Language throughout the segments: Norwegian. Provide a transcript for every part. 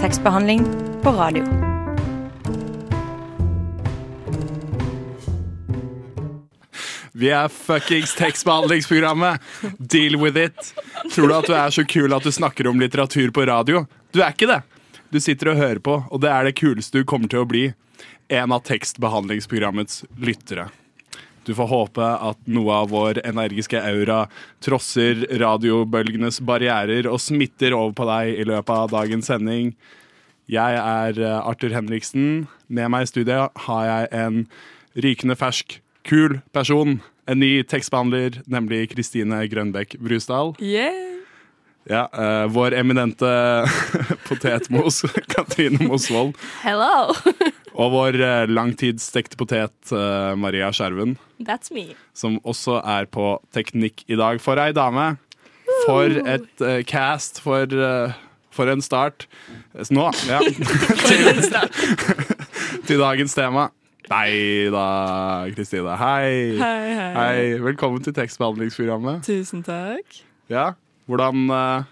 tekstbehandling på radio. Vi er fuckings tekstbehandlingsprogrammet. Deal with it. Tror du at du er så kul at du snakker om litteratur på radio? Du er ikke det. Du sitter og hører på, og det er det kuleste du kommer til å bli. En av tekstbehandlingsprogrammets lyttere. Du får håpe at noe av vår energiske aura trosser radiobølgenes barrierer og smitter over på deg i løpet av dagens sending. Jeg er eh, Arthur Henriksen. Med meg i studiet har jeg en rykende fersk, kul person. En ny tekstbehandler, nemlig Kristine Grønbekk Brusdal. Yeah. Ja, uh, vår eminente potetmos, Katrine Mosvold. Hello. Og vår uh, langtidsstekte potet, uh, Maria Skjerven. That's me. som også er på teknikk i dag. For ei dame. For et eh, cast. For, eh, for en start. Så nå, ja. til, til dagens tema. Nei da, Kristine. Hei. Hei, hei. Hei. Velkommen til tekstbehandlingsprogrammet. Tusen takk. Ja, hvordan eh,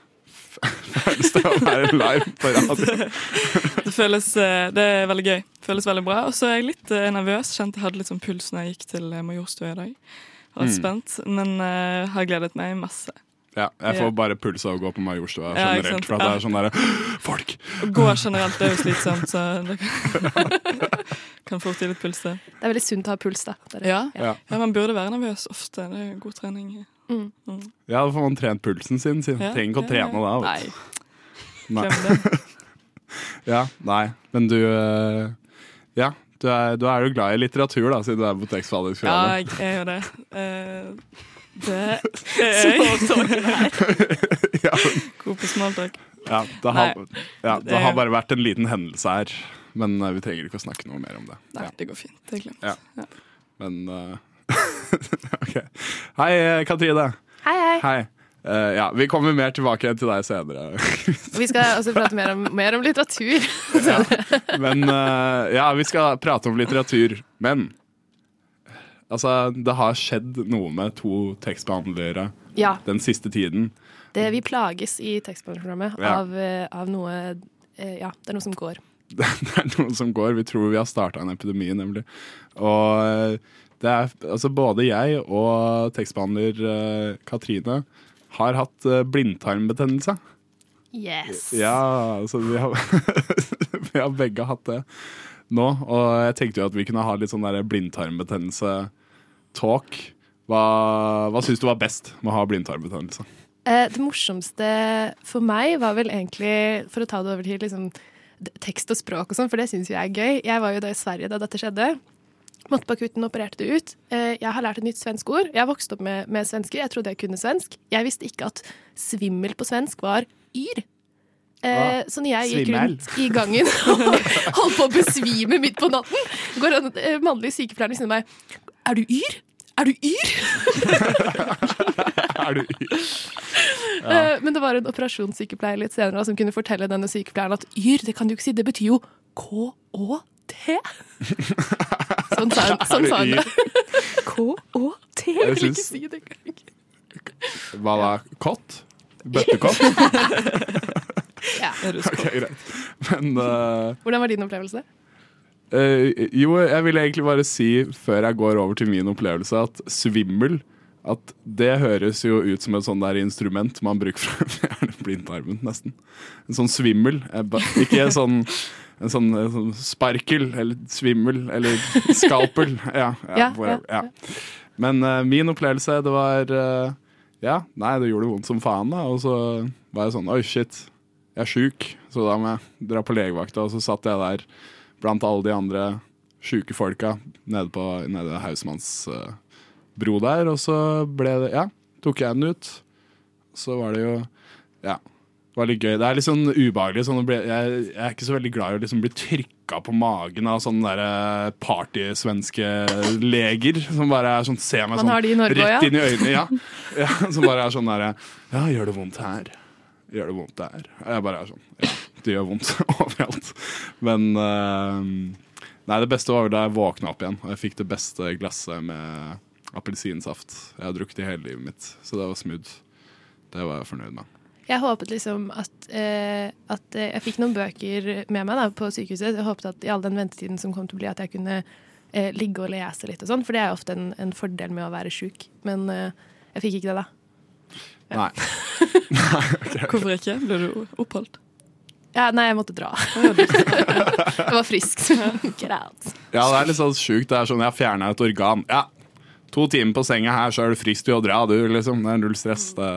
føles det å være live på radio? Det føles eh, Det er veldig gøy. Det Føles veldig bra. Og så er jeg litt eh, nervøs. Kjente jeg hadde litt sånn puls når jeg gikk til Majorstua i dag. Jeg var Mm. spent, men uh, har gledet meg masse. Ja, jeg får bare puls av å gå på Majorstua Ja, generelt. For at det er sånn derre Folk! Å gå generelt er jo slitsomt, så det kan, kan fort gi litt puls, det. Det er veldig sunt å ha puls, da. Det det. Ja. Ja. ja, man burde være nervøs ofte. Det er god trening. Mm. Ja, da får man trent pulsen sin. sin. Ja, Trenger ikke å trene da. Nei, vet. Nei. Ja, nei, men du eh, Ja, du er, du er jo glad i litteratur, da, siden du er på Ja, jeg gjør det. Uh, det er jeg. Ja, God på smalltalk. ja, det har, ja, det har bare vært en liten hendelse her. Men eh, vi trenger ikke å snakke noe mer om det. Nei, Ja, det går fint. Det er glemt. Ja. Ja. men eh, OK. Hei, eh, Katrine. Hei, hei. Hei. Uh, ja, vi kommer mer tilbake til deg senere. Vi skal også prate mer om, mer om litteratur. Men uh, ja, vi skal prate om litteratur. Men altså, det har skjedd noe med to tekstbehandlere Ja, den siste tiden. det vi plages i tekstbehandlerprogrammet Ja. av, av noe Ja, det er noe som går. Det er noe som går. Vi tror vi har starta en epidemi, nemlig. Og det er altså både jeg og tekstbehandler eh, Katrine har hatt eh, blindtarmbetennelse. Yes. Ja, så vi har, vi har begge hatt det nå. Og jeg tenkte jo at vi kunne ha litt sånn blindtarmbetennelse-talk. Hva, hva syns du var best med å ha blindtarmbetennelse? Eh, det morsomste for meg var vel egentlig, for å ta det over til liksom, tekst og språk og sånn, for det syns jeg er gøy. Jeg var jo da i Sverige da dette skjedde. Måtte opererte det ut. Eh, jeg har lært et nytt svensk ord. Jeg har vokst opp med, med svensker. Jeg trodde jeg kunne svensk. Jeg visste ikke at svimmel på svensk var yr. Eh, så når jeg gikk rundt i gangen og holdt på å besvime midt på natten, går den eh, mannlige sykepleieren ved siden av meg Er du yr? Er du yr? Er du Eh, Men det var en operasjonssykepleier litt senere som kunne fortelle denne sykepleieren at yr, det kan du ikke si, det betyr jo K-Å-T. Sånn sa han. Sånn sa han det. K-O-T. Jeg vil ikke si det. Hva da? Kott? Bøttekott? Ja. Ok, greit. Men uh, Hvordan var din opplevelse? Uh, jo, jeg vil egentlig bare si, før jeg går over til min opplevelse, at svimmel at det høres jo ut som et sånn der instrument man bruker for å fjerne blindtarmen, nesten. En sånn svimmel. Ikke sånn, en sånn, en sånn sparkel eller svimmel eller skalpel. Ja, ja, Ja. Men uh, min opplevelse, det var uh, Ja, nei, det gjorde vondt som faen, da. Og så var jeg sånn Oi, shit. Jeg er sjuk, så da må jeg dra på legevakta. Og så satt jeg der blant alle de andre sjuke folka nede på nede Hausmanns uh, bro der, og så ble det Ja, tok jeg den ut. Så var det jo Ja. Var litt gøy. Det er litt sånn ubehagelig. Sånn bli, jeg, jeg er ikke så veldig glad i å liksom bli trykka på magen av sånne der partysvenske leger som bare er sånn ser meg sånn Norge rett inn i øynene. Ja. ja. Som bare er sånn derre Ja, gjør det vondt her? Gjør det vondt der? Jeg bare er sånn Ja, det gjør vondt overalt. Men uh, Nei, det beste var vel da jeg våkna opp igjen og jeg fikk det beste glasset med appelsinsaft. Jeg har drukket i hele livet mitt, så det var smooth. Det var jeg fornøyd med. Jeg håpet liksom at, eh, at Jeg fikk noen bøker med meg da, på sykehuset. Jeg håpet at i all den ventetiden som kom til å bli, at jeg kunne eh, ligge og lese litt og sånn. For det er ofte en, en fordel med å være sjuk. Men eh, jeg fikk ikke det, da. Nei. Hvorfor ikke? Ble du oppholdt? Ja, nei, jeg måtte dra. jeg var frisk. Greit. Ja, det er litt sånn sjukt. Det er sånn, jeg fjerna et organ. Ja, to timer på senga her, så er du frisk til å dra, du, liksom. Det er null stress. Det,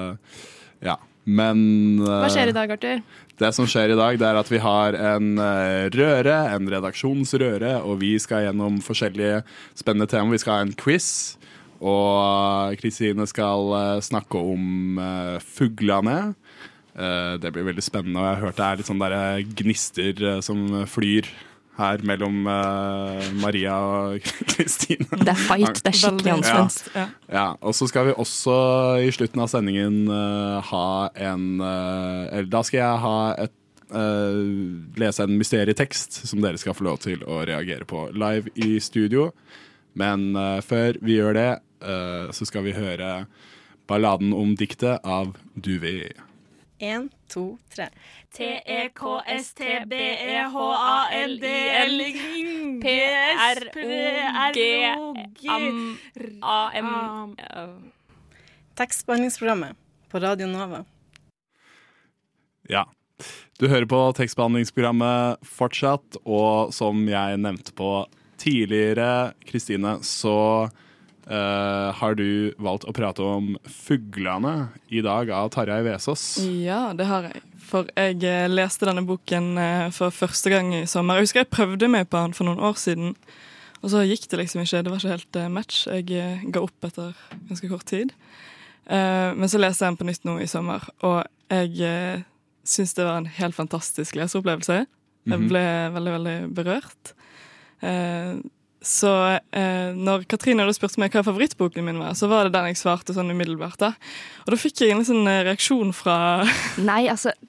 ja. Men Hva skjer i eh, dag, Arthur? det som skjer i dag, det er at vi har en eh, røre, en redaksjonsrøre, og vi skal gjennom forskjellige spennende temaer. Vi skal ha en quiz. Og Kristine skal eh, snakke om fuglene. Eh, det blir veldig spennende, og jeg har hørt det er litt sånn der eh, gnister eh, som flyr her mellom uh, Maria og Kristine. Det er fight. Det er skikkelig Veldig Ja. Ja, og så skal vi også i slutten av sendingen uh, ha en uh, Eller da skal jeg ha et lese en mysterietekst som dere skal få lov til å reagere på live i studio. Men før vi gjør det, så skal vi høre balladen om diktet av Duvi. Én, to, tre. P-R-O-G-A-M Tekstbehandlingsprogrammet på Radio Nova. Ja. Du hører på tekstbehandlingsprogrammet fortsatt, og som jeg nevnte på tidligere, Kristine, så eh, har du valgt å prate om fuglene i dag av Tarjei Vesaas. Ja, det har jeg. For jeg eh, leste denne boken eh, for første gang i sommer. Jeg husker jeg prøvde meg på den for noen år siden, og så gikk det liksom ikke. Det var ikke helt match. Jeg ga opp etter ganske kort tid. Uh, men så leste jeg den på nytt nå i sommer, og jeg uh, syns det var en helt fantastisk leseopplevelse. Jeg Mhm. ble veldig, veldig berørt. Eh, så eh, når Katrine hadde spurt meg hva favorittboken min var, så var det den jeg svarte sånn umiddelbart. da. Og da fikk jeg en sånn eh, reaksjon fra Nei, altså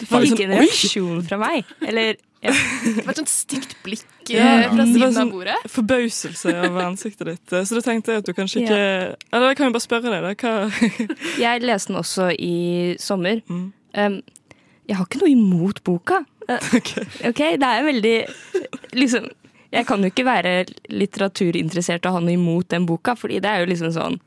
Du Var fikk liksom, ikke en reaksjon fra meg. Eller ja. Det var et sånt stygt blikk Ja, av fra det var siden sånn- av bordet. forbauselse over ansiktet ditt. Eh, Så da tenkte jeg at du kanskje ikke Eller jeg kan jo bare spørre deg, da. Hva Jeg leste den også i sommer. Mm. Um, jeg har ikke noe imot boka. Uh, Ok. ok, det er veldig Liksom Jeg kan jo ikke være litteraturinteressert og ha noe imot den boka, fordi det er jo liksom sånn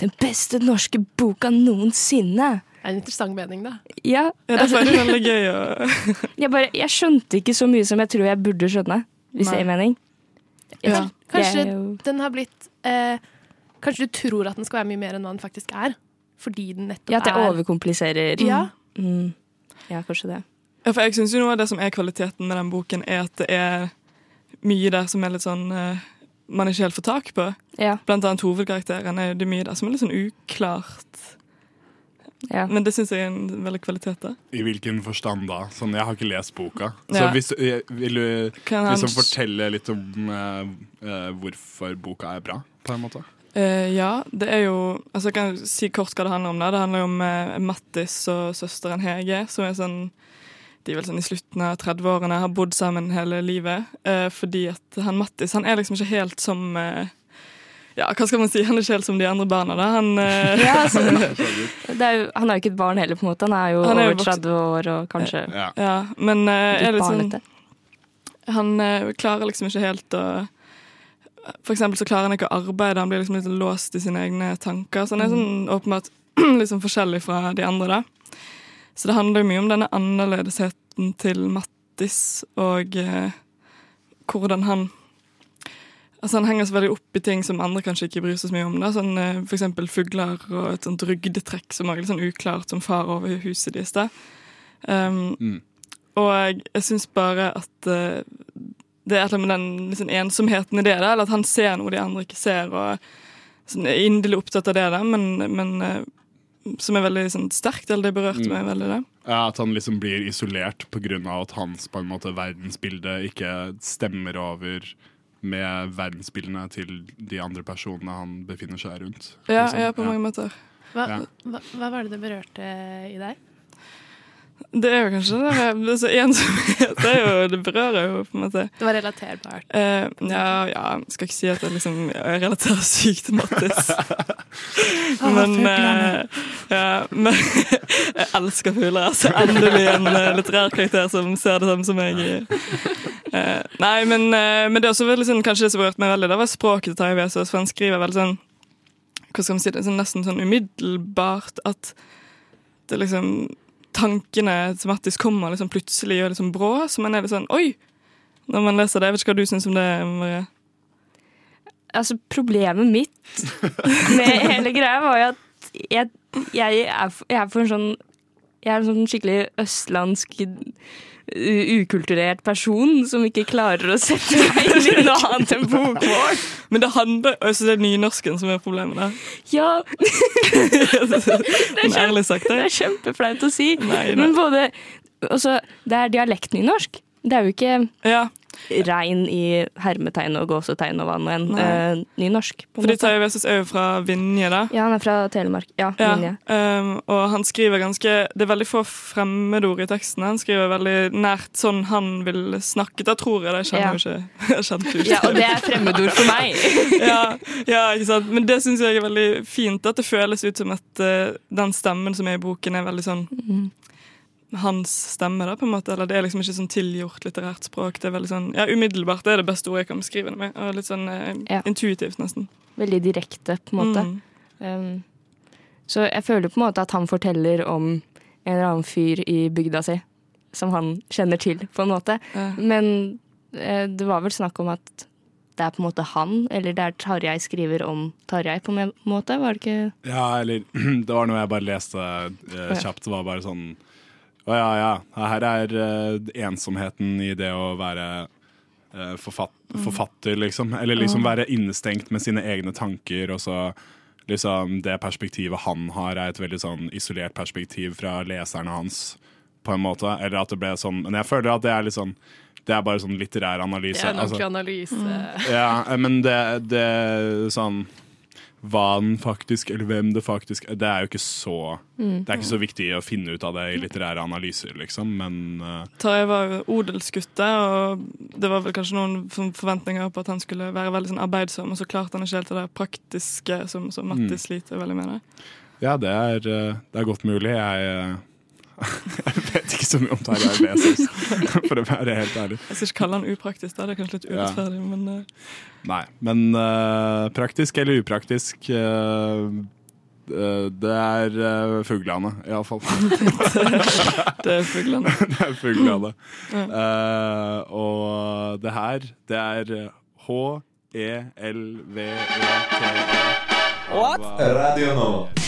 Den beste norske boka noensinne. Det er en interessant mening, da. Ja, Ja, derfor er det veldig gøy å jeg, bare, jeg skjønte ikke så mye som jeg tror jeg burde skjønne, hvis det gir mening. Ja. Kanskje jo- den har blitt eh, Kanskje du tror at den skal være mye mer enn hva den faktisk er? Fordi den nettopp er Ja, at jeg er overkompliserer. Ja. Mm. Ja, kanskje det. Ja, for jeg syns jo noe av det som er kvaliteten med den boken, er at det er mye der som er litt sånn uh, man ikke helt får tak på. Ja, Blant annet hovedkarakteren er det mye der som er litt sånn uklart. ja. Men det syns jeg er en veldig kvalitet. da. I hvilken forstand da? Sånn, jeg har ikke lest boka. Så Ja. hvis, eh, vil du Kan han- liksom fortelle litt om uh, eh, hvorfor boka er bra, på en måte? Uh, ja, det er jo altså Jeg kan si kort hva det handler om. da. Det handler jo om uh, Mattis og søsteren Hege, som er sånn Sånn i slutten av 30-årene, har bodd sammen hele livet. Eh, fordi at han Mattis han er liksom ikke helt som eh, Ja, hva skal man si? Han er ikke helt som de andre barna. da. Han, eh, Ja, altså, det er jo, han er jo ikke et barn heller, på en måte. Han er jo Han er jo over 30 år og kanskje Ja. ja, men eh, er sånn. Han eh, klarer liksom ikke helt å For eksempel så klarer han ikke å arbeide, han blir liksom litt låst i sine egne tanker. Så han er sånn åpenbart liksom forskjellig fra de andre, da. Så det handler jo mye om denne annerledesheten til Mattis, og eh, hvordan han Altså Han henger så veldig opp i ting som andre kanskje ikke bryr seg så mye om. Da. Sånn, eh, for eksempel fugler og et sånt rugdetrekk som er litt sånn uklart som far over huset deres. da. Um, Mm. og jeg, jeg syns bare at eh, det er et eller annet med den liksom, ensomheten i det, da, eller at han ser noe de andre ikke ser, og sånn, er inderlig opptatt av det, da, men, men eh, som er veldig sånn, sterkt, eller det berørte Mm. meg veldig. det. Ja, At han liksom blir isolert pga. at hans på en måte verdensbilde ikke stemmer over med verdensbildene til de andre personene han befinner seg rundt. Ja, liksom. ja, på mange måter. Hva, Ja. hva, hva var det det berørte i deg? Det er jo kanskje det der det er så ensomhet. Det, er jo, det berører jo, på en måte. Det var relaterbart. Uh, ja, ja, skal ikke si at jeg liksom jeg relaterer sykt til Mattis. Men, uh, Ja, men jeg elsker fugler. Altså. Endelig en uh, litterær karakter som ser det samme som meg. Uh, nei, men, men det er også veldig sånn, kanskje det som rørte meg veldig, det var språket til Terje Vesaas. For han skriver veldig sånn hva skal man si, det, sånn, nesten sånn umiddelbart at det liksom Tankene som tematisk kommer liksom plutselig og liksom brå, så man er litt sånn Oi! Når man leser det. Jeg vet ikke hva du syns om det, Marie. Altså, problemet mitt med hele greia var jo at jeg, jeg, er, jeg er for en sånn Jeg er en sånn skikkelig østlandsk ukulturert person som ikke klarer å sette seg inn i noe annet enn bokmål. Men det handler også det er nynorsken som er problemet der. Ja, Men ærlig sagt, det det. er kjempeflaut å si. Nei. Men både altså, Det er dialektnynorsk. Det er jo ikke Ja, rein i hermetegn og gåsetegn og hva nå enn. Uh, eh, nynorsk. på en fordi. Terje Vesaas er jo fra Vinje, da. Ja, han er fra Telemark. Ja, Ja, Vinje. um, og han skriver ganske Det er veldig få fremmedord i teksten. Han skriver veldig nært sånn han vil snakke. Da tror jeg det. Jeg kjenner jo ikke kjente Ja, og det er fremmedord for meg. ja, ja, ikke sant? Men det syns jeg er veldig fint. At det føles ut som at uh, den stemmen som er i boken, er veldig sånn hans stemme, da, på en måte. Eller det er liksom ikke sånn tilgjort litterært språk. Det er veldig sånn, ja, Umiddelbart det er det beste ordet jeg kan beskrive det med. Og litt sånn eh, Ja. intuitivt, nesten. Veldig direkte, på en måte. Mm. Um, så jeg føler på en måte at han forteller om en eller annen fyr i bygda si, som han kjenner til, på en måte. Ja. Men eh, det var vel snakk om at det er på en måte han, eller det er Tarjei skriver om Tarjei, på en måte? Var det ikke Ja, eller det var noe jeg bare leste eh, kjapt. Det var bare sånn Å ja, ja. Her er uh, ensomheten i det å være uh, forfatt, forfatter, liksom. Eller liksom være innestengt med sine egne tanker, og så liksom Det perspektivet han har, er et veldig sånn isolert perspektiv fra leserne hans, på en måte. Eller at det ble sånn Men jeg føler at det er litt sånn Det er bare sånn litterær analyse. Det er en altså. analyse. analyse. Ja, men det, det sånn Hva den faktisk, eller hvem det faktisk Det er jo ikke så Det er ikke så viktig å finne ut av det i litterære analyser, liksom, men uh, Tarjei var odelsgutte, og det var vel kanskje noen forventninger på at han skulle være veldig sånn arbeidsom, og så klarte han ikke helt det praktiske som, som Matti sliter veldig med. det. ja, det er, eh, det er godt mulig. Jeg, eh, jeg vet ikke så mye om Tarjei Vesaas, for å være helt ærlig. Jeg skal ikke kalle han upraktisk, da. det er kanskje litt Ja. urettferdig, men uh... Nei, men uh, praktisk eller upraktisk eh, det er uh, fuglene, iallfall. det er fuglene. det er fuglene. Eh, og det her, det er E H-E-L-V-E-T-E. What? Radio Nova.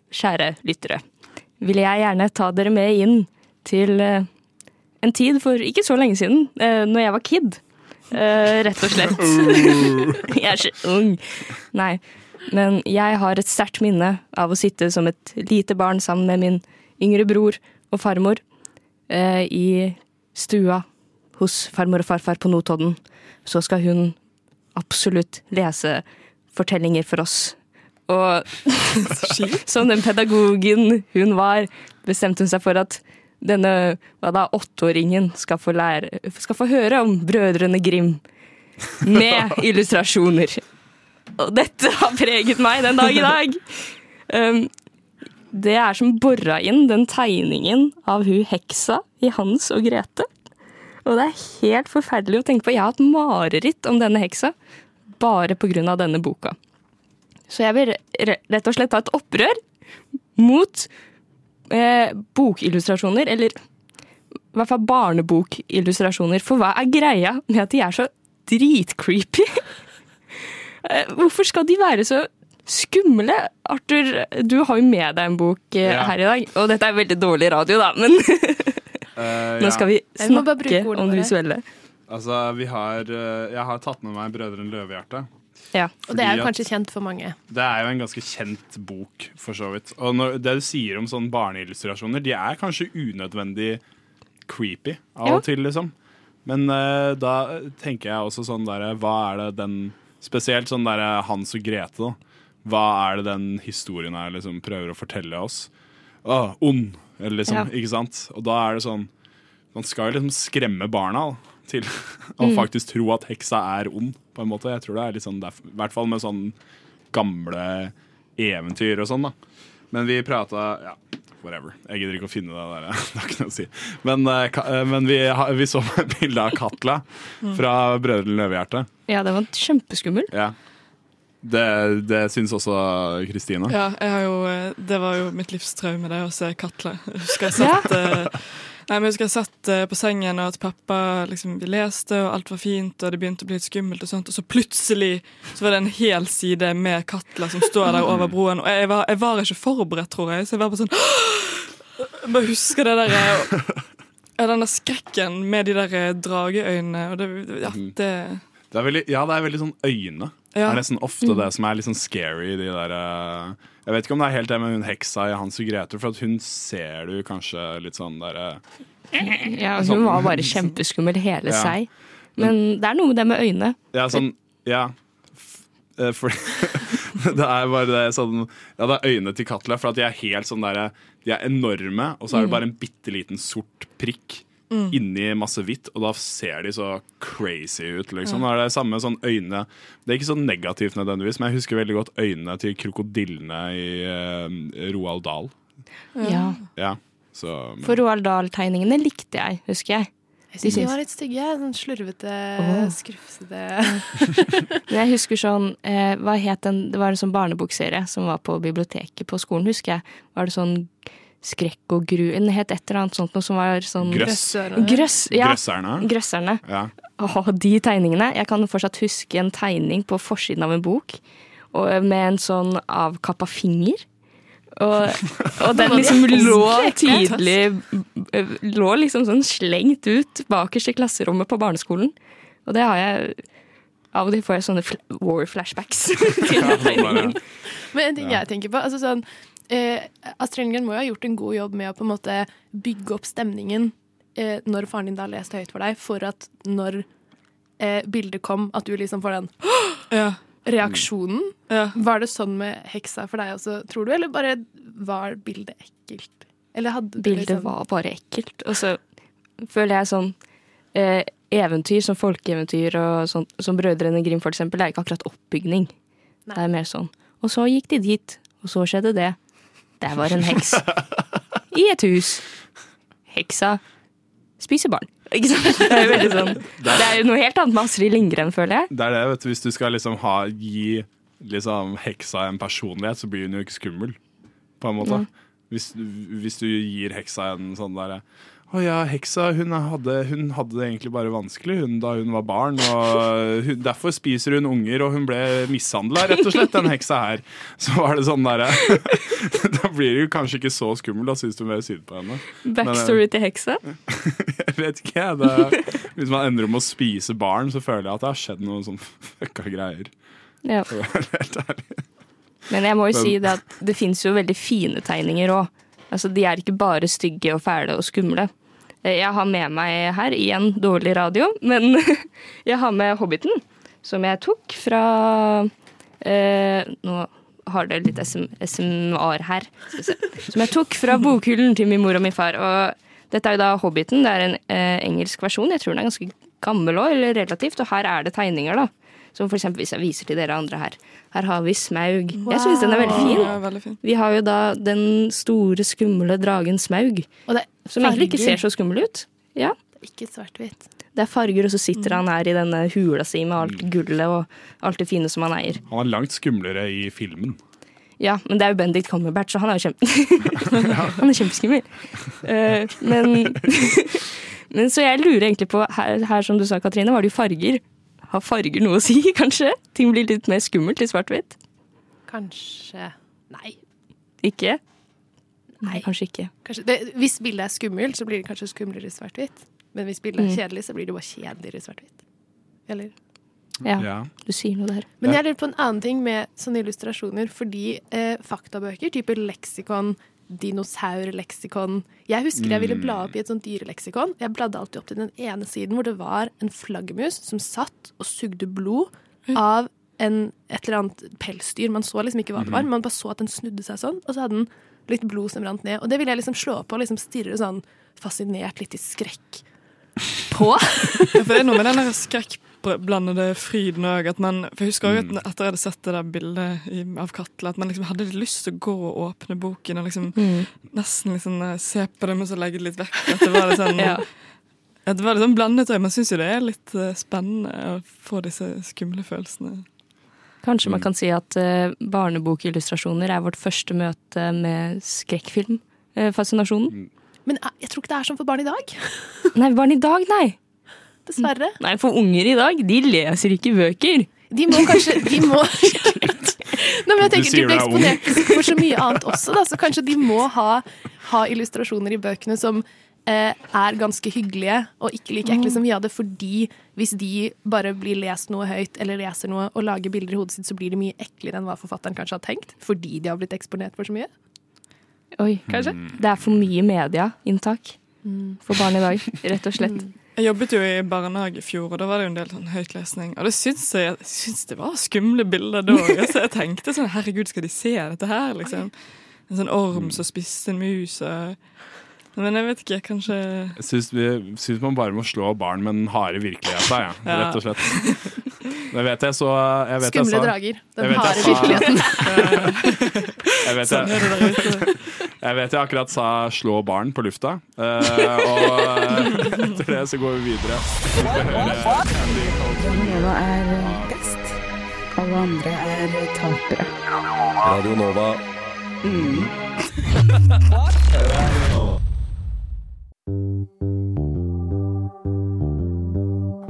kjære lyttere, vil jeg gjerne ta dere med inn til eh, en tid for ikke så lenge siden, uh, når jeg var kid. Eh, rett og slett. jeg er så ung. Nei. Men jeg har et sterkt minne av å sitte som et lite barn sammen med min yngre bror og farmor eh, i stua hos farmor og farfar på Notodden. Så skal hun absolutt lese fortellinger for oss. Og som den pedagogen hun var, bestemte hun seg for at denne da, åtteåringen skal få, lære, skal få høre om Brødrene Grim med illustrasjoner. Og dette har preget meg den dag i dag. Um, det er som bora inn den tegningen av hun heksa i Hans og Grete. Og det er helt forferdelig å tenke på. Jeg har hatt mareritt om denne heksa bare pga. denne boka. Så jeg vil rett og slett ta et opprør mot eh, bokillustrasjoner, eller i hvert fall barnebokillustrasjoner. For hva er greia med at de er så dritcreepy? Eh, Hvorfor skal de være så skumle? Arthur, du har jo med deg en bok eh, Ja. her i dag. Og dette er veldig dårlig radio, da, men Eh, nå skal vi Jeg må bare snakke om det visuelle. Altså, vi har Jeg har tatt med meg Brødrene Løvehjerte. Ja. Og det er jo kanskje kjent for mange. Det er jo en ganske kjent bok, for så vidt. Og når, det du sier om sånne barneillustrasjoner, de er kanskje unødvendig creepy av Ja. og til, liksom. Men uh, da tenker jeg også sånn derre Hva er det den Spesielt sånn derre Hans og Grete, da. Hva er det den historien her liksom prøver å fortelle oss? Å, ond, eller liksom. Ja. Ikke sant? Og da er det sånn Man skal jo liksom skremme barna da, til å faktisk tro at heksa er ond, på en måte. Jeg tror det er litt sånn I hvert fall med sånn gamle eventyr og sånn, da. Men vi prata Ja, whatever. Jeg gidder ikke å finne det der. Det har ikke noe å si. Men, eh, eh, men vi, vi så et bilde av Katla fra Brødrene Løvehjerte. Ja, den var kjempeskummel. Ja. Det, det syns også Kristine. Ja, jeg har jo, eh, det var jo mitt livs traume, det å se Katla. Husker jeg satt, eh, nei, men jeg husker jeg satt eh, på sengen, og at pappa liksom, vi leste, og alt var fint, og det begynte å bli litt skummelt, og sånt, og så plutselig så var det en hel side med Katla som står der over broen, og jeg var, jeg var ikke forberedt, tror jeg, så jeg var bare sånn Jeg bare husker det der eh, ja, den der skrekken med de der eh, drageøynene, og det, ja, det Det er veldig, ja, det er veldig sånn øyne. Det er nesten ofte det som er litt sånn scary. De der, eh, jeg vet ikke om det er helt det med hun heksa i Hans og Grete, for at hun ser du kanskje litt sånn der eh, Ja, hun var bare kjempeskummel hele Ja. seg. Men det er noe med det med øynene. Ja, sånn Ja. Eh, For det er bare det sånn Ja, det er øynene til Katla, for at de er helt sånn derre De er enorme, og så er det bare en bitte liten sort prikk inni masse hvitt, og da ser de så crazy ut, liksom. Da er det samme sånn øyne Det er ikke så negativt nødvendigvis, men jeg husker veldig godt øynene til krokodillene i uh, Roald Dahl. Ja. Ja, så For Roald Dahl-tegningene likte jeg, husker jeg. Jeg De syns de var litt stygge. Sånn slurvete, oh. skrufsete jeg husker sånn eh, Hva het den Det var en sånn barnebokserie som var på biblioteket på skolen, husker jeg. Var det sånn Skrekk og gru Den het et eller annet sånt noe som var sånn Grøss. Grøss, ja. Grøsserne. Grøsserne. Ja. Å, de tegningene. Jeg kan fortsatt huske en tegning på forsiden av en bok og, med en sånn avkappa finger. Og, og den liksom lå tydelig Lå liksom sånn slengt ut bakerst i klasserommet på barneskolen. Og det har jeg Av og til får jeg sånne war flashbacks til tegningen. Men en ting jeg tenker på altså sånn, eh, Astrid Lindgren må jo ha gjort en god jobb med å på en måte bygge opp stemningen eh, når faren din da leste høyt for deg, for at når eh, bildet kom, at du liksom får den Ja, reaksjonen. ja. Var det sånn med heksa for deg også, tror du, eller bare var bildet ekkelt? Eller hadde du Bildet liksom var bare ekkelt. Og så føler jeg sånn eh, Eventyr som folkeeventyr og sånn, som Brødrene Grim for eksempel, det er ikke akkurat oppbygning. Nei. Det er mer sånn Og så gikk de dit, og så skjedde det. Der var en heks. I et hus. Heksa spiser barn. Ikke sant? Det er jo veldig sånn Det er jo noe helt annet med Astrid Lindgren, føler jeg. Det er det, vet du. Hvis du skal liksom ha, gi liksom, heksa en personlighet, så blir hun jo ikke skummel. På en måte. Hvis, hvis du gir heksa en sånn derre Å ja, heksa hun hadde, hun hadde det egentlig bare vanskelig hun da hun var barn. hun, Derfor spiser hun unger, og hun ble mishandla, rett og slett, den heksa her. Så var det sånn derre Da blir det jo kanskje ikke så skummel, da syns du mer synd på henne. Backstory til heksa. Jeg vet ikke, jeg. Hvis man ender om å spise barn, så føler jeg at det har skjedd noen sånn fucka greier. Ja. Det helt ærlig. Men jeg må jo Men- si det at det fins jo veldig fine tegninger òg. Altså, de er ikke bare stygge og fæle og skumle. Eh, Jeg har med meg her, igjen dårlig radio, men jeg har med Hobbiten, som jeg tok fra eh, Nå har det litt SM, SMR her. Som jeg tok fra bokhyllen til min mor og min far. Og dette er jo da Hobbiten. Det er en eh, engelsk versjon. Jeg tror den er ganske gammel òg, eller relativt. Og her er det tegninger, da. Som eksempel hvis jeg viser til dere andre her. Her har vi Smaug. Jeg syns den er veldig fin. Ja, veldig fin. Vi har jo da den store, skumle dragen Smaug. Og det er Som egentlig ikke ser så skummel ut. Ja, Ikke svart-hvitt. Det er farger, og så sitter han her i denne hula si med alt gullet og alt det fine som han eier. Han er langt skumlere i filmen. Ja, men det er jo Bendik Cumberbatch, så han er jo kjempe... han er kjempeskummel. Uh, men, men så jeg lurer egentlig på, her, her som du sa, Katrine, var det jo farger. Har farger noe å si, kanskje? Ting blir litt mer skummelt i svart-hvitt? Kanskje Nei. Ikke? Nei, kanskje ikke. Kanskje. Det, hvis bildet er skummelt, så blir det kanskje skumlere i svart-hvitt. Men hvis bildet er Mm. kjedelig, så blir det bare kjedeligere i svart-hvitt. Eller? Ja, Ja. du sier noe der. Men jeg lurer på en annen ting med sånne illustrasjoner, fordi eh, faktabøker, type leksikon, dinosaurleksikon Jeg husker jeg ville bla opp i et sånt dyreleksikon. Jeg bladde alltid opp til den ene siden hvor det var en flaggermus som satt og sugde blod av en, et eller annet pelsdyr. Man så liksom ikke hva det var, man bare så at den snudde seg sånn, og så hadde den litt blod som rant ned. Og det ville jeg liksom slå på og liksom stirre sånn fascinert litt i skrekk på. Ja, for det er noe med den der skrekkblandede fryden òg. For jeg husker også at etter jeg hadde sett det der bildet i, av Katla, at man liksom hadde litt lyst til å gå og åpne boken og liksom nesten liksom eh, se på det, men så legge det litt vekk. At det var litt sånn Ja. at det var litt sånn blandet øye. Man syns jo det er litt eh, spennende å få disse skumle følelsene. Kanskje man kan si at uh, barnebokillustrasjoner er vårt første møte med skrekkfilmfascinasjonen. Men jeg, jeg tror ikke det er sånn for barn i dag. Nei, barn i dag, nei. Dessverre. Nei, For unger i dag, de leser ikke bøker. De må kanskje De må Nei, men jeg tenker, De ble er eksponert for så mye annet også, da, så kanskje de må ha, ha illustrasjoner i bøkene som eh, er ganske hyggelige og ikke like ekle som vi hadde, fordi hvis de bare blir lest noe høyt eller leser noe og lager bilder i hodet sitt, så blir de mye eklere enn hva forfatteren kanskje har tenkt, fordi de har blitt eksponert for så mye. Oi, Kanskje? Det er for mye medieinntak for barn i dag, rett og slett. Jeg jobbet jo i barnehage i fjor, og da var det jo en del sånn høytlesning. Og det syns jeg, jeg syns det var skumle bilder da. Altså, jeg tenkte sånn herregud, skal de se dette her, liksom? En sånn orm som spiste en mus og Men jeg vet ikke, kanskje Jeg syns, syns man bare må slå barn med den harde virkeligheten, ja, Ja. rett og slett. Det vet jeg så jeg vet jeg Skumle sa- drager. jeg Den jeg harde virkeligheten. Jeg vet Sånn jeg, ute. jeg vet jeg akkurat sa 'slå barn' på lufta. Eh, og eh, etter det så går vi videre. Nova er best. Alle andre er tapere. Radio Nova.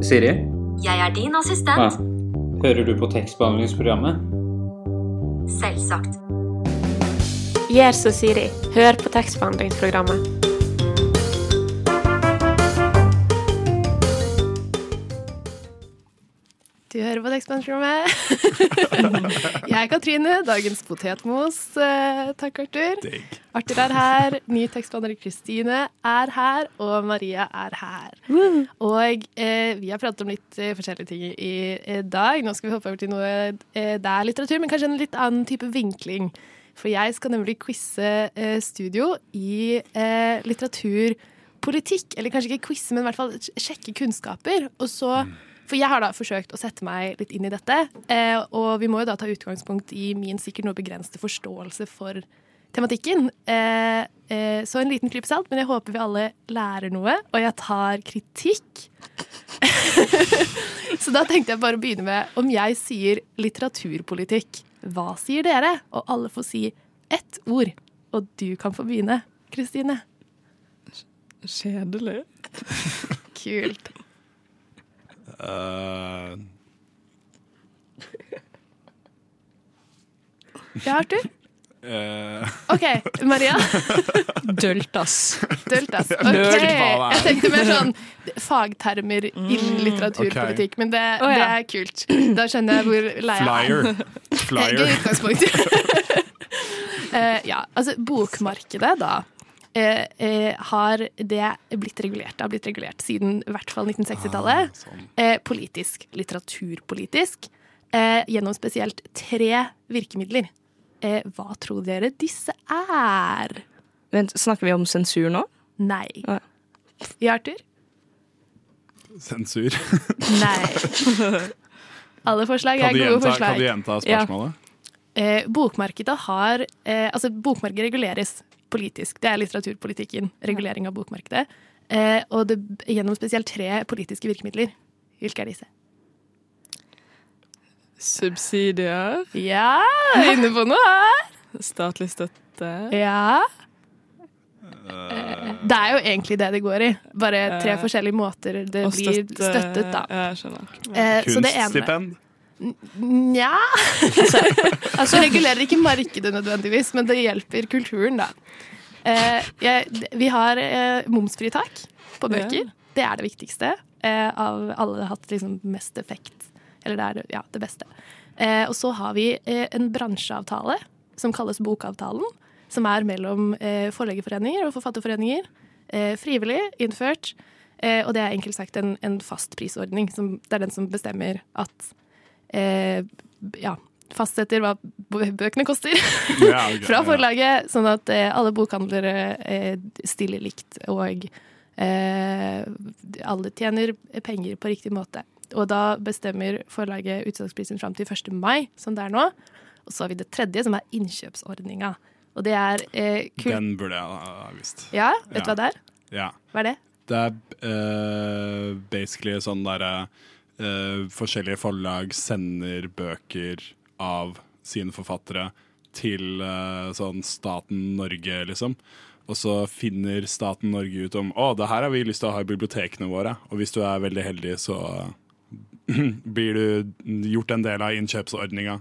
Siri, Jeg er din assistent. Hører du på tekstbehandlingsprogrammet? Selvsagt. Gjør som Siri. Hør på tekstbehandlingsprogrammet. Du hører på Tekstmannsrommet. Jeg er Katrine, dagens potetmos. Eh, Takk, Arthur. Digg. Arthur er her, ny tekstbehandler Kristine er her, og Maria er her. Og eh, vi har pratet om litt eh, forskjellige ting i eh, dag. Nå skal vi hoppe over til noe eh, det er litteratur, men kanskje en litt annen type vinkling. For jeg skal nemlig quize eh, studio i eh, litteraturpolitikk. Eller kanskje ikke quize, men i hvert fall sjekke kunnskaper. Og så for jeg har da forsøkt å sette meg litt inn i dette, eh, og vi må jo da ta utgangspunkt i min sikkert noe begrensede forståelse for tematikken. Eh, eh, så en liten klype salt, men jeg håper vi alle lærer noe, og jeg tar kritikk. så da tenkte jeg bare å begynne med om jeg sier litteraturpolitikk. Hva sier dere? Og alle får si ett ord. Og du kan få begynne, Kristine. Kjedelig. Kult. Eh, Ja, Arthur? eh, OK, Maria. Døltas. Døltas. Ok. Jeg tenkte mer sånn fagtermer innen litteraturpolitikk, men det, Å, det ja. er kult. Da skjønner jeg hvor lei jeg er. flyer. Flyer. Gøy utgangspunkt. Eh, ja, altså bokmarkedet, da. Eh, eh, har det blitt regulert. Det har blitt regulert siden i hvert fall 1960-tallet. sånn. Eh, politisk, litteraturpolitisk, eh, gjennom spesielt tre virkemidler. Eh, hva tror dere disse er? Vent, Snakker vi om sensur nå? Nei. Ja. Ja, Arthur? Sensur. Nei. Alle forslag er gode forslag. kan du gjenta Ja. spørsmålet? Eh, bokmarkedet har eh, Altså, bokmarkedet reguleres politisk. Det er litteraturpolitikken. Regulering av bokmarkedet. Eh, og det, gjennom spesielt tre politiske virkemidler. Hvilke er disse? Subsidier. Ja, inne på noe her! Statlig støtte. Ja. Eh, Det er jo egentlig det det går i. Bare tre Eh, forskjellige måter det blir støttet, da. Jeg skjønner. Eh, så det ene Kunststipend? Nja Altså regulerer ikke markedet nødvendigvis, men det hjelper kulturen, da. Eh, jeg, vi har eh, momsfritak på bøker. Det er det viktigste. Eh, av alle har hatt liksom mest effekt Eller det er ja, det beste. Eh, og så har vi eh, en bransjeavtale som kalles Bokavtalen. Som er mellom eh, forleggerforeninger og forfatterforeninger. Eh, frivillig innført. Og det er enkelt sagt en, en fast prisordning. Det er den som bestemmer at eh, Ja, fastsetter hva bøkene koster Ja, fra ja. forlaget, sånn at eh, alle bokhandlere eh, stiller likt og eh, alle tjener penger på riktig måte. Og da bestemmer forlaget utsalgsprisen fram til 1. mai, som det er nå. Og så har vi det tredje, som er innkjøpsordninga. Og det er eh. Den burde jeg ha visst. Ja, vet du hva det er? Ja. Hva er det? Det er uh, basically sånn derre eh, Forskjellige forlag sender bøker av sine forfattere til eh, sånn staten Norge, liksom. Og så finner staten Norge ut om å, det her har vi lyst til å ha i bibliotekene våre. Og hvis du er veldig heldig, så blir du gjort en del av innkjøpsordninga.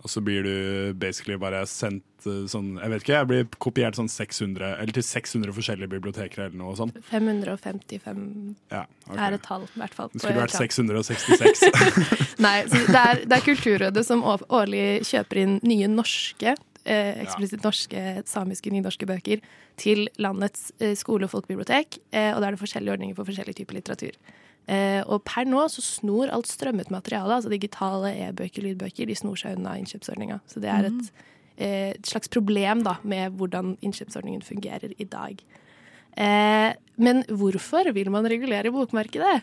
Og så blir du basically bare sendt eh, sånn Jeg vet ikke, jeg blir kopiert sånn 600 Eller til 600 forskjellige biblioteker eller noe sånt. 555 Ja, okay. er et tall, i hvert fall. Det skulle vært 666. Nei, det er, det er Kulturrådet som årlig kjøper inn nye norske, eh, eksplisitt norske, samiske, nynorske bøker til landets eh, skole- og folkebibliotek. Eh, og da er det forskjellige ordninger for forskjellige typer litteratur. Eh, og per nå så snor alt strømmet materiale, altså digitale e-bøker, lydbøker, de snor seg unna innkjøpsordninga. Så det er et, eh, et slags problem da med hvordan innkjøpsordningen fungerer i dag. Eh, men hvorfor vil man regulere bokmarkedet?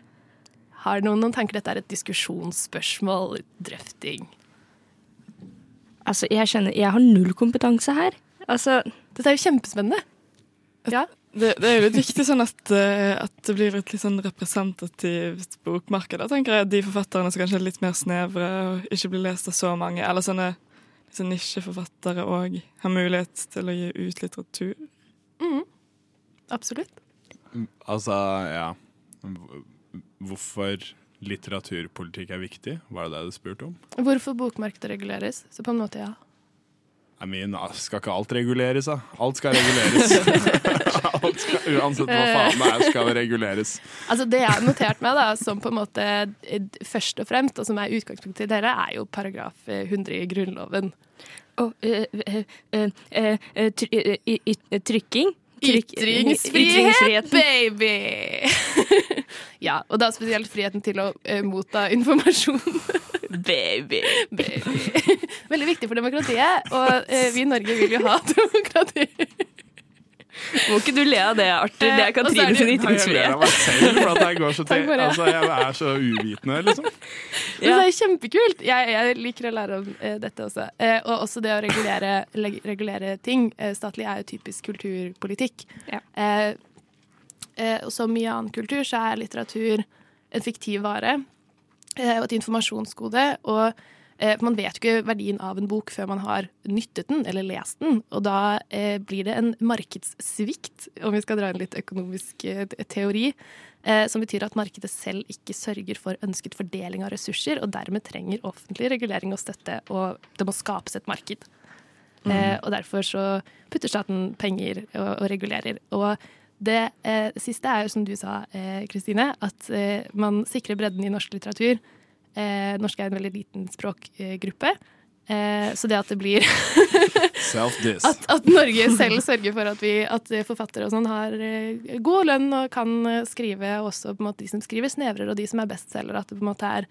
Har noen noen tanker? Dette er et diskusjonsspørsmål, drøfting. Altså, jeg kjenner Jeg har null kompetanse her. Altså Dette er jo kjempespennende. Ja. Det, det er jo litt viktig sånn at, eh, at det blir et litt sånn representativt bokmarked. Da tenker jeg De forfatterne som kanskje er litt mer snevre og ikke blir lest av så mange, eller sånne sånn nisjeforfattere òg, har mulighet til å gi ut litteratur. Mm. Absolutt. altså, ja Hvorfor litteraturpolitikk er viktig? Var det det du spurte om? Hvorfor bokmarkedet reguleres? Så på en måte, ja. I mean, ah, skal ikke alt reguleres, da? Alt skal reguleres. alt skal, uansett hva faen det er, skal det reguleres. Altså Det jeg har notert meg, da, som på en måte eh, først og fremst, og som er utgangspunktet til dere, er jo paragraf eh, 100 i Grunnloven. Og eh, eh, eh, eh, eh, eh, Trykking? Ytringsfrihet, baby! ja, og da spesielt friheten til å eh, motta informasjon. baby. baby. Veldig viktig for demokratiet, og eh, vi i Norge vil jo ha demokrati. Må ikke du le av det, Arthur. Det er Eh, Katrine sin ytringsfrihet. Jeg ler av meg selv for at jeg går så til. Altså, jeg er så uvitende, liksom. Men det er kjempekult. Jeg, jeg liker å lære om eh, dette også. Eh, og også det å regulere, leg- regulere ting. Eh, statlig er jo typisk kulturpolitikk. Eh, eh, og som mye annen kultur så er litteratur en fiktiv vare og et informasjonsgode. Og eh, man vet jo ikke verdien av en bok før man har nyttet den eller lest den. Og da eh, blir det en markedssvikt, om vi skal dra inn litt økonomisk eh, teori. Eh, som betyr at markedet selv ikke sørger for ønsket fordeling av ressurser, og dermed trenger offentlig regulering og støtte, og det må skapes et marked. Mm. Eh, og derfor så putter staten penger og, og regulerer. Og det eh, siste er jo, som du sa, eh, Kristine, at eh, man sikrer bredden i norsk litteratur. Eh, norsk er en veldig liten språkgruppe. Eh, så det at det blir at, at Norge selv sørger for at, vi, at forfattere og sånn har eh, god lønn og kan eh, skrive, og også på en måte de som skriver snevrere, og de som er bestselgere. At det på en måte er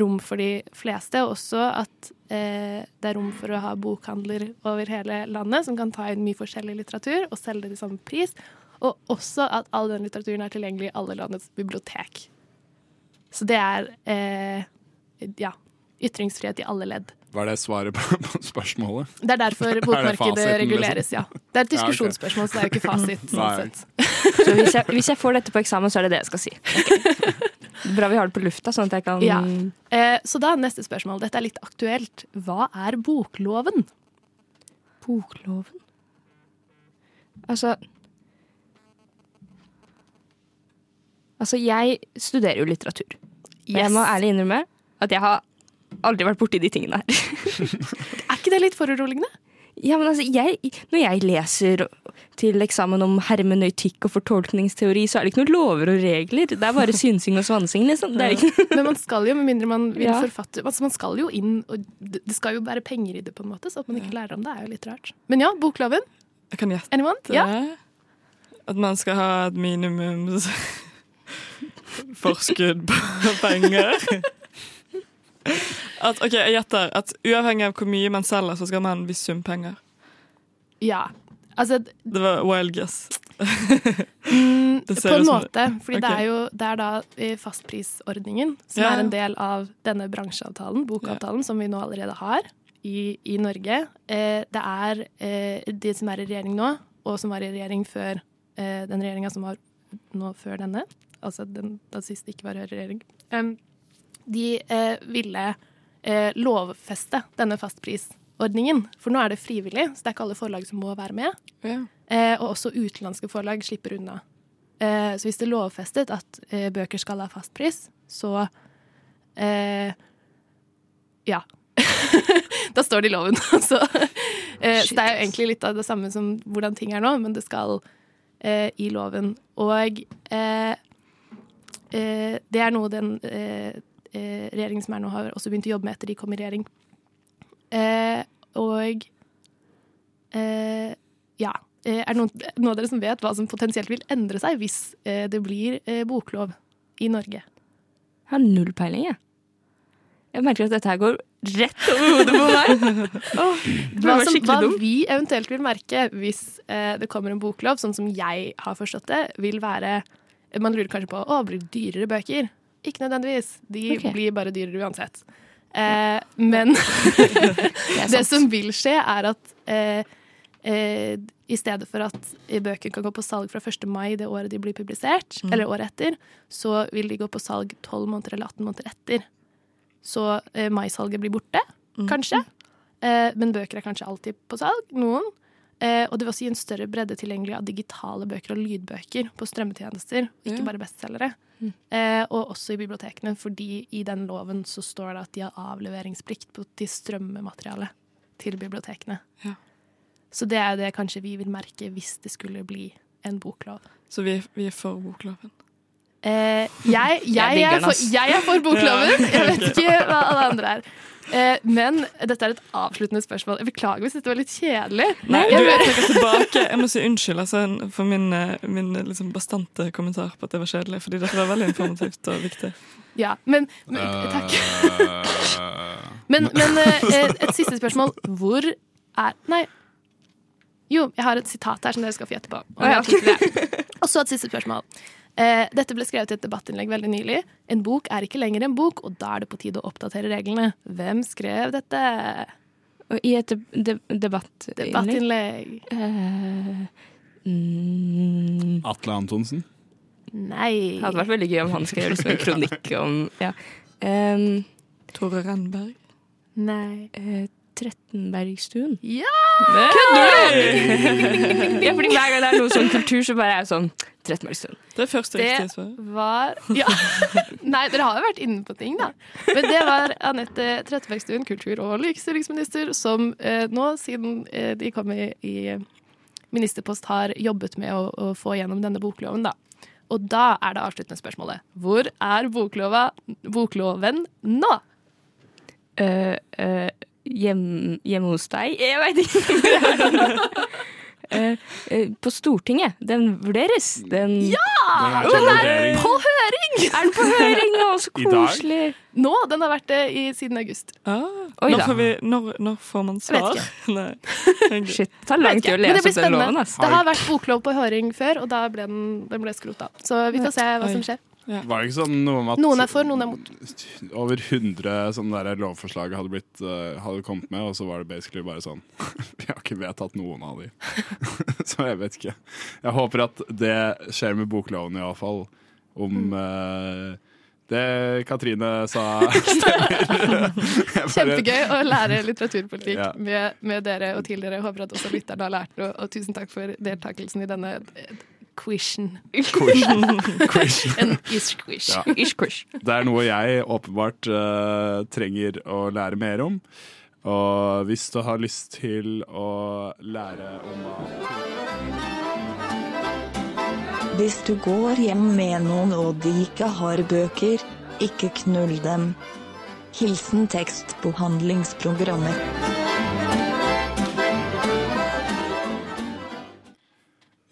rom for de fleste. Og også at eh, det er rom for å ha bokhandler over hele landet som kan ta inn mye forskjellig litteratur og selge det i samme pris. Og også at all den litteraturen er tilgjengelig i alle landets bibliotek. Så det er eh, ja, ytringsfrihet i alle ledd. Var det svaret på, på spørsmålet? Det er derfor Er bokmarkedet reguleres, liksom? ja. Det er et diskusjonsspørsmål, så det er jo ikke fasit. sånn sett. Så hvis jeg, hvis jeg får dette på eksamen, så er det det jeg skal si. Bra vi har det på lufta, sånn at jeg kan Ja. Eh, så da neste spørsmål. Dette er litt aktuelt. Hva er bokloven? Bokloven? Altså Altså, jeg studerer jo litteratur. Yes. jeg må ærlig innrømme at jeg har aldri vært borti de tingene her. Er ikke det litt foruroligende? Ja, men altså, jeg, Når jeg leser til eksamen om hermenøytikk og fortolkningsteori, så er det ikke noen lover og regler. Det er bare synsing og svansing, liksom. Det er ikke Men man skal jo, med mindre man vil Ja. forfatte altså Man skal jo inn, og det skal jo være penger i det, på en måte, så at man ikke lærer om det, er jo litt rart. Men ja, bokloven. Jeg kan gjette Anyone? Ja. at man skal ha et minimums forskudd på penger. At, ok, Jeg gjetter at uavhengig av hvor mye man selger, så skal man ha en viss sum penger. Ja. Altså, Det var wild guess. Mm, på en måte, for. Fordi det er jo det er da fastprisordningen som Ja. er en del av denne bransjeavtalen, bokavtalen, som vi nå allerede har i, i Norge. Eh, det er eh, de som er i regjering nå, og som var i regjering før eh, den regjeringa som var nå før denne, altså den da sist ikke var i regjering, em, de eh, ville eh, lovfeste denne fastprisordningen. For nå er det frivillig, så det er ikke alle forlag som må være med. Eh, og også utenlandske forlag slipper unna. Eh, så hvis det er lovfestet at eh, bøker skal ha fastpris, så eh, Ja. da står det i loven. så, eh, så det er jo egentlig litt av det samme som hvordan ting er nå, men det skal i loven. Og eh, det er noe den eh, eh, regjeringen som er nå, har også begynt å jobbe med etter de kom i regjering. Eh, og eh, ja. Eh, Er det noen, noen av dere som vet hva som potensielt vil endre seg hvis eh, det blir eh, boklov i Norge? Jeg har null peiling, jeg. Jeg merker at dette her går rett over hodet på meg. oh, Hva, som, hva vi eventuelt vil merke hvis eh, det kommer en boklov, sånn som jeg har forstått det, vil være Man lurer kanskje på å, blir det dyrere bøker. Ikke nødvendigvis. De okay. blir bare dyrere uansett. Eh, men det, det som vil skje, er at eh, eh, i stedet for at bøker kan gå på salg fra 1. mai det året de blir publisert, Mm. eller året etter, så vil de gå på salg 12 måneder eller 18 måneder etter. Så eh, maisalget blir borte, Mm. kanskje. Eh, men bøker er kanskje alltid på salg. Noen. Eh, og det vil også gi en større bredde tilgjengelig av digitale bøker og lydbøker på strømmetjenester, ikke bare bestselgere. Eh, og også i bibliotekene, fordi i den loven så står det at de har avleveringsplikt på, til strømmemateriale til bibliotekene. Ja. Så det er det kanskje vi vil merke hvis det skulle bli en boklov. Så vi, vi er for bokloven. Eh, jeg, jeg, Jeg er for, jeg er for bokloven. Jeg vet ikke hva alle andre er. Eh, men dette er et avsluttende spørsmål. Jeg beklager hvis dette var litt kjedelig. Nei, Jeg du, jeg tilbake. Jeg må si unnskyld altså, for min, eh, min liksom bastante kommentar på at det var kjedelig. Fordi dette var veldig informativt og viktig. Ja, men, men Takk. Men, men eh, et siste spørsmål. Hvor er Nei. Jo, jeg har et sitat her som dere skal få gjette på. Og, og så et siste spørsmål. Eh, dette ble skrevet i et debattinnlegg veldig nylig. En bok er ikke lenger en bok, og da er det på tide å oppdatere reglene. Hvem skrev dette? I et de debattinnlegg? Debattinnlegg. Uh, mm, Atle Antonsen. Nei. det hadde vært veldig gøy om han skrev liksom en kronikk om ja. um, Tore Renberg? Nei. Uh, Trettenbergstuen. Ja! Kødder du?! ja, fordi hver gang det er noe sånn kultur, så bare er jeg sånn Trettenbergstuen. Det er første riktige svar. var Ja. Nei, dere har jo vært inne på ting, da. Men det var Anette Trettebergstuen, kultur- og likestillingsminister, som eh, nå, siden eh, de kom i, i ministerpost, har jobbet med å, å få gjennom denne bokloven, da. Og da er det avsluttende spørsmålet. Hvor er boklova, bokloven nå? Uh, eh, hjem, hjemme hos deg? Jeg veit ikke hvor det er nå. Eh, eh, på Stortinget. Den vurderes. Den Ja! Den er Den er på høring! Er den på høring nå? Så koselig. Nå. Den har vært det i, siden august. Ah, Oi når, får vi, når, når får man svar? Nei. Shit. Det tar lang tid å det lese opp den loven. Altså. Det har vært boklov på høring før, og da ble den, den ble skrota. Så vi får se hva som Oi. Skjer. Var det ikke sånn noe om at Noen er for, noen er mot. over 100 sånne der lovforslag hadde, blitt, uh, hadde kommet med, og så var det basically bare sånn Vi har ikke vedtatt noen av de. så jeg vet ikke. Jeg håper at det skjer med bokloven iallfall. Om Mm. eh, det Katrine sa, stemmer. Kjempegøy å lære litteraturpolitikk Ja. med, med dere og til dere. Håper at også lytterne har lært noe, og tusen takk for deltakelsen i denne Quizen. En ish-quish. Ja. Det er noe jeg åpenbart uh, trenger å lære mer om. Og hvis du har lyst til å lære om hva Hvis du går hjem med noen og de ikke har bøker, ikke knull dem. Hilsen tekstbehandlingsprogrammer.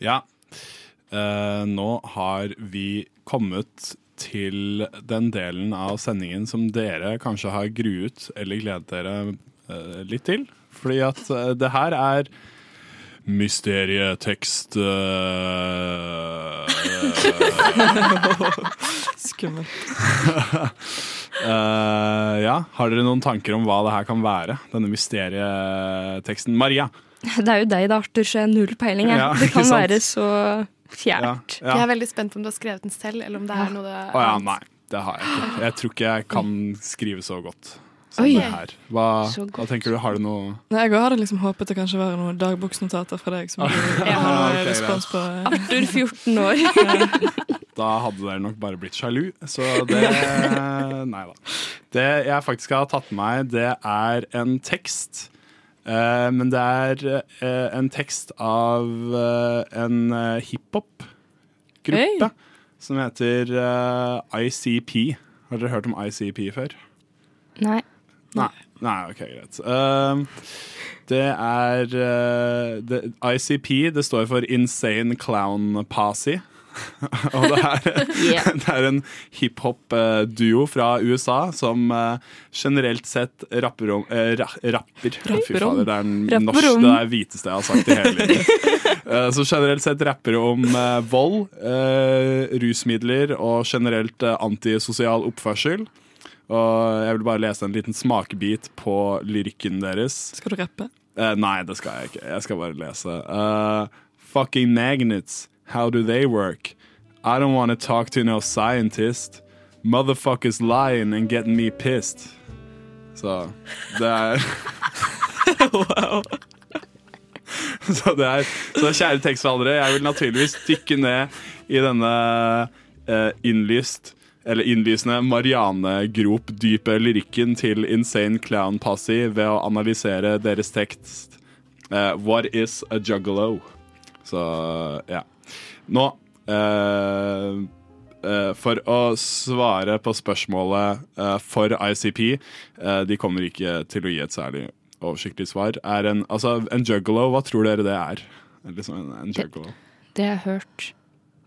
Ja. Eh, nå har vi kommet til den delen av sendingen som dere kanskje har gruet eller gledet dere uh, litt til. Fordi at uh, det her er mysterietekst Skummelt. Eh, ja, har dere noen tanker om hva det her kan være? Denne mysterieteksten. Maria. Det er jo deg da, Arthur, så jeg har null peiling. Ja, det kan sant? være så fjernt. Ja. Jeg er veldig spent på om du har skrevet den selv, eller om det er noe det Å ja, nei. Det har jeg ikke. Jeg tror ikke jeg kan skrive så godt som Oi. det her. Hva, Så hva tenker du? Har du noe Nei, jeg hadde liksom håpet det kanskje var noen dagboksnotater fra deg. Som du Ja, har ok, respons på. Arthur, 14 år. Da hadde dere nok bare blitt sjalu, så det Nei da. Det jeg faktisk har tatt med meg, det er en tekst. Eh, men det er eh, en tekst av eh, en hiphop-gruppe som heter ICP. Har dere hørt om ICP før? Nei. Nei. Nei, ok, greit. Det er ICP, det står for Insane Clown Posse. Og det er, Yeah. det er en hiphop-duo fra USA som eh, generelt sett rapper om eh, ra, Rapper. Rapper Fy fader, det er den norske, det er hviteste jeg har sagt i hele livet. Eh, Så generelt sett rapper om eh, vold, eh, rusmidler og generelt eh, antisosial oppførsel. Og jeg vil bare lese en liten smakebit på lyrikken deres. Skal du rappe? Eh, nei, det skal jeg ikke. Jeg skal bare lese. Uh, fucking magnets, how do they work? I don't want to talk to no scientist. Motherfuckers lying and getting me pissed. Så det er Så det er Så kjære tekstforhandlere, jeg vil naturligvis dykke ned i denne eh, innlyst eller innlysende Marianegrop-dype lyrikken til Insane Clown Posse ved å analysere deres tekst eh, What is a juggalo? Så ja. Nå eh, eh, For å svare på spørsmålet eh, for ICP eh, De kommer ikke til å gi et særlig oversiktlig svar. Er en, altså, en juggalo, hva tror dere det er? Liksom en, en det, Det har jeg hørt.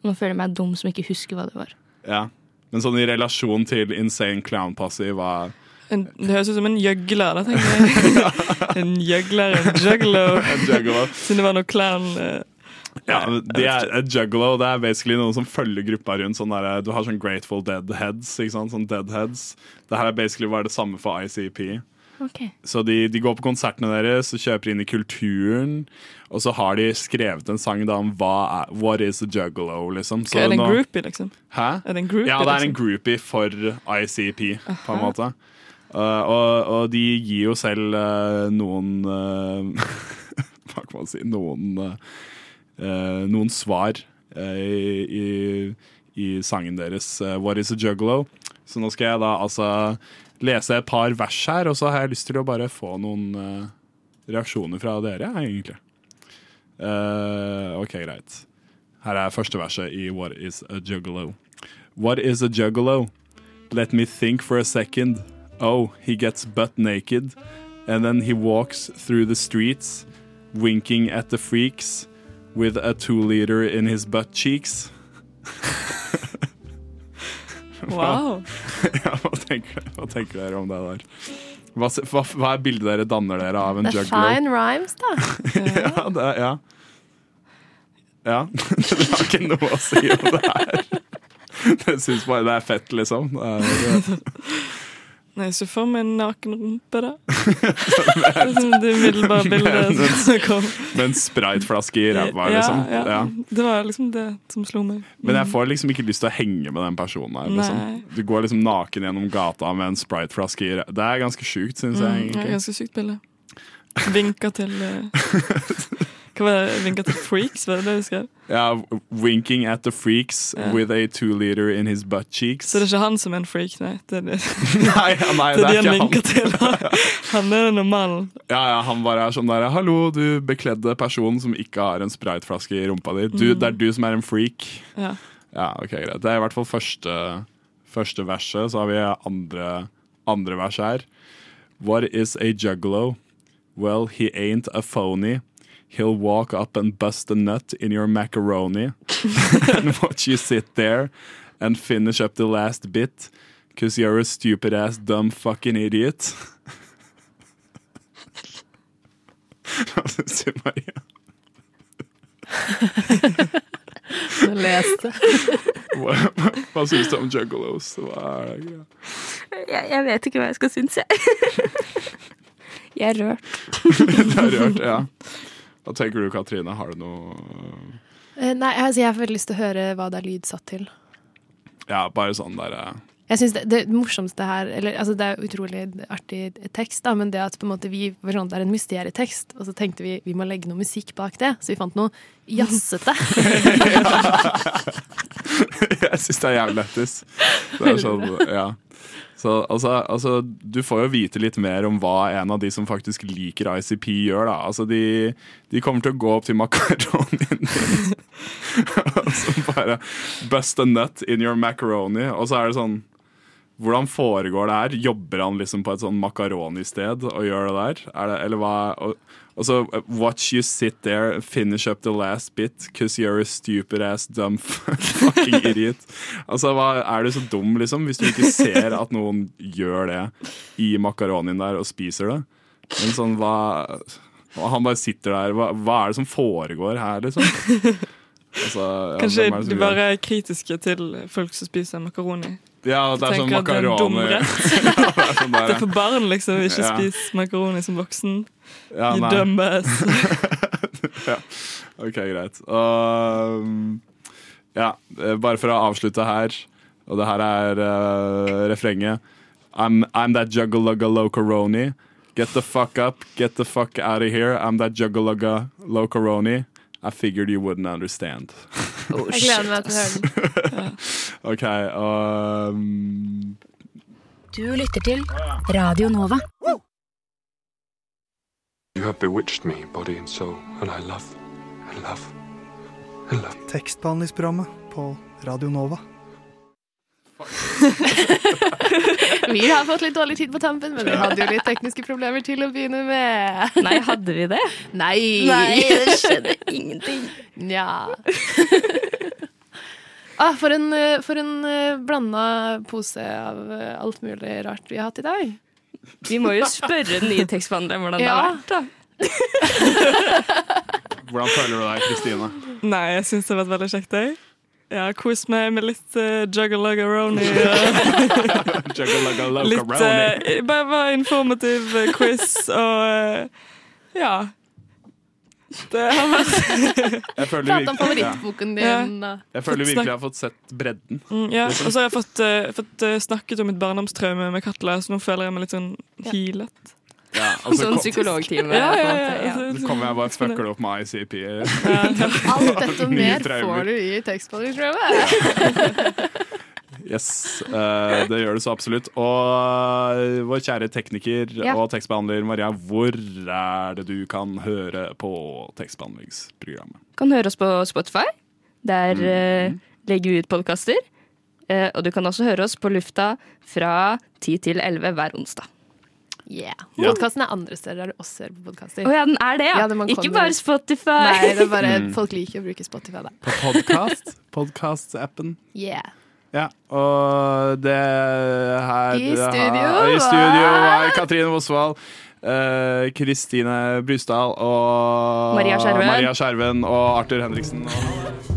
Nå føler jeg meg dum som ikke husker hva det var. Ja. Men sånn i relasjon til Insane Clown Posse, hva En, det høres ut som en gjøgler, da, tenker jeg. en gjøgler, en juggalo. En juggalo. Siden det var noe clown Ja, de er, juggalo det er basically noen som følger gruppa rundt. Sånn der, du har sånn Grateful Deadheads. ikke sant? Sånn deadheads. Det her er basically bare det samme for ICP. Okay. Så de, de går på konsertene deres og kjøper inn i kulturen. Og så har de skrevet en sang da om hva er, What is a juggalo, liksom. Så Er det en nå- groupie, liksom? Hæ? Er det en groupie, ja, det er en liksom? groupie for ICP, på en måte. Uh, og, og de gir jo selv uh, noen uh, Hva kan man si Noen, uh, noen svar uh, i, i, sangen deres, uh, What is a juggalo? Så nå skal jeg da altså lese et par vers her, og så har jeg lyst til å bare få noen reaksjoner fra dere, egentlig. Uh, OK, greit. Her er første verset i What is a juggalo. What is a juggalo? Let me think for a second. Oh, he gets butt naked, and then he walks through the streets, winking at the freaks, with a two liter in his butt cheeks. Wow. ja, hva, tenker, hva tenker dere om det der? Hva, hva, hva er bildet dere danner dere av en Det er fine rhymes, da. ja, det er, ja. Ja. det har ikke noe å si om det her. Jeg syns bare det er fett, liksom. Det er, det, Nei, så for meg en naken rumpe, da. Liksom det umiddelbare bildet som kom. med en spriteflaske i ræva, Ja, liksom. ja. Ja. Det var liksom det som slo meg. Men jeg får liksom ikke lyst til å henge med den personen her. Liksom. Du går liksom naken gjennom gata med en spriteflaske i ræva. Det er ganske sjukt, syns jeg. egentlig. Det er ganske sykt bilde. Vinker til eh, Hva var det? at the freaks, var det det du skrev? Ja, winking at the freaks Ja. with a two liter in his butt cheeks. Så det er ikke han som er en freak, nei? Det er det, Nei, nei, det, det er er de han ikke vinker til. Han er normalen. Ja, ja, han bare er sånn der Hallo, du bekledde person som ikke har en spriteflaske i rumpa di. Du, Mm. Det er du som er en freak. Ja. Ja, ok, greit. Det er i hvert fall første, første verset. Så har vi andre, andre vers her. What is a juggalo? Well, he ain't a phony. He'll walk up and bust a nut in your macaroni and watch you sit there and finish up the last bit because you're a stupid ass dumb fucking idiot. Du, leste. Hva, hva, hva syns du om juggalos? Jeg, jeg vet ikke hva jeg skal synes, jeg. Jeg er rørt. Det er rørt, ja. Hva tenker du, Katrine? Har du noe Eh, Nei, altså, jeg har veldig lyst til å høre hva det er lyd satt til. Ja, bare sånn der eh, Jeg synes det, det morsomste her eller, altså Det er utrolig artig tekst, da, men det at på en måte vi sånn, det er en mysterietekst, og så tenkte vi vi må legge noe musikk bak det, så vi fant noe jazzete. Jeg syns det er jævlig lættis. Det er sånn, ja. Så altså, altså, du får jo vite litt mer om hva en av de som faktisk liker ICP gjør, da. Altså, de, de kommer til å gå opp til makaronien din og så bare bust a nut in your macaroni. Og så er det sånn Hvordan foregår det her? Jobber han liksom på et sånn makaronisted og gjør det der? Er det, eller hva og, og så uh, watch you sit there finish up the last bit because you're a stupid ass dumb fucking idiot. Altså, hva, Er du så dum, liksom, hvis du ikke ser at noen gjør det i makaronien der og spiser det? Men sånn, hva Han bare sitter der. Hva, hva er det som foregår her, liksom? Altså, ja, Kanskje de gjør bare er kritiske til folk som spiser makaroni. Ja, det er sånn makaroni. det er en dum makaroni rett. Ja, det er sånn der, Det er for barn, liksom. Ikke Ja. spis makaroni som voksen. Ja, nei. dumbass. ja. OK, greit. Og ja, eh, bare for å avslutte her, og det her er uh, refrenget. I'm, I'm that juggalugga-locaroni. Get the fuck up, get the fuck out of here. I'm that juggalugga-locaroni. I figured you wouldn't understand. Jeg gleder meg til å høre den. OK. Um, Du lytter til Radio Nova. You have bewitched me, body and soul, and I love, I love, I love. Tekstbehandlingsprogrammet på Radio Nova. Vi har fått litt dårlig tid på tampen, men vi hadde jo litt tekniske problemer til å begynne med. Nei, hadde vi det? Nei. Nei, det skjedde ingenting. Nja. Ah, for en, eh, for en eh, blanda pose av eh, alt mulig rart vi har hatt i dag. Vi må jo spørre den nye tekstbehandleren hvordan det Ja. har vært. da. hvordan føler du deg, Kristine? Nei, jeg syns det har vært veldig kjekt, jeg. Jeg har kost meg med litt uh, juggaluggaroni. Uh, litt uh, Bare var informativ eh, quiz og uh, ja. Det har vært Jeg føler Prate om favorittboken din. Ja. Jeg føler virkelig jeg har fått sett bredden. Mm, ja, Liksom. og så har jeg fått, uh, fått eh, snakket om mitt barndomstraume med Katla, så nå føler jeg meg litt sånn healet. Ja, altså, Sånn psykologtime. Ja, ja, ja, ja. Så kommer jeg bare og fucker det opp med ICP. Alt dette og mer får du i tekstbehandlingsprogrammet. Yes, uh, det gjør det så absolutt. Og eh, vår kjære tekniker Ja. og tekstbehandler Maria, hvor er det du kan høre på tekstbehandlingsprogrammet? Kan høre oss på Spotify. Der eh, legger vi ut podkaster. Uh, og du kan også høre oss på lufta fra 10 til 11 hver onsdag. Yeah. Ja. Podkasten er andre steder der du også hører på podkaster. Oh, ja, den er det, ja! det Ikke bare Spotify. Nei, det er bare Mm. folk liker å bruke Spotify, da. På podkast? Podkast-appen. Yeah. Ja, og det her I studio I studio var- var Katrine Mosvald. Kristine Kristine Brysdal og Maria Skjerven. Maria Skjerven og Arthur Henriksen. Og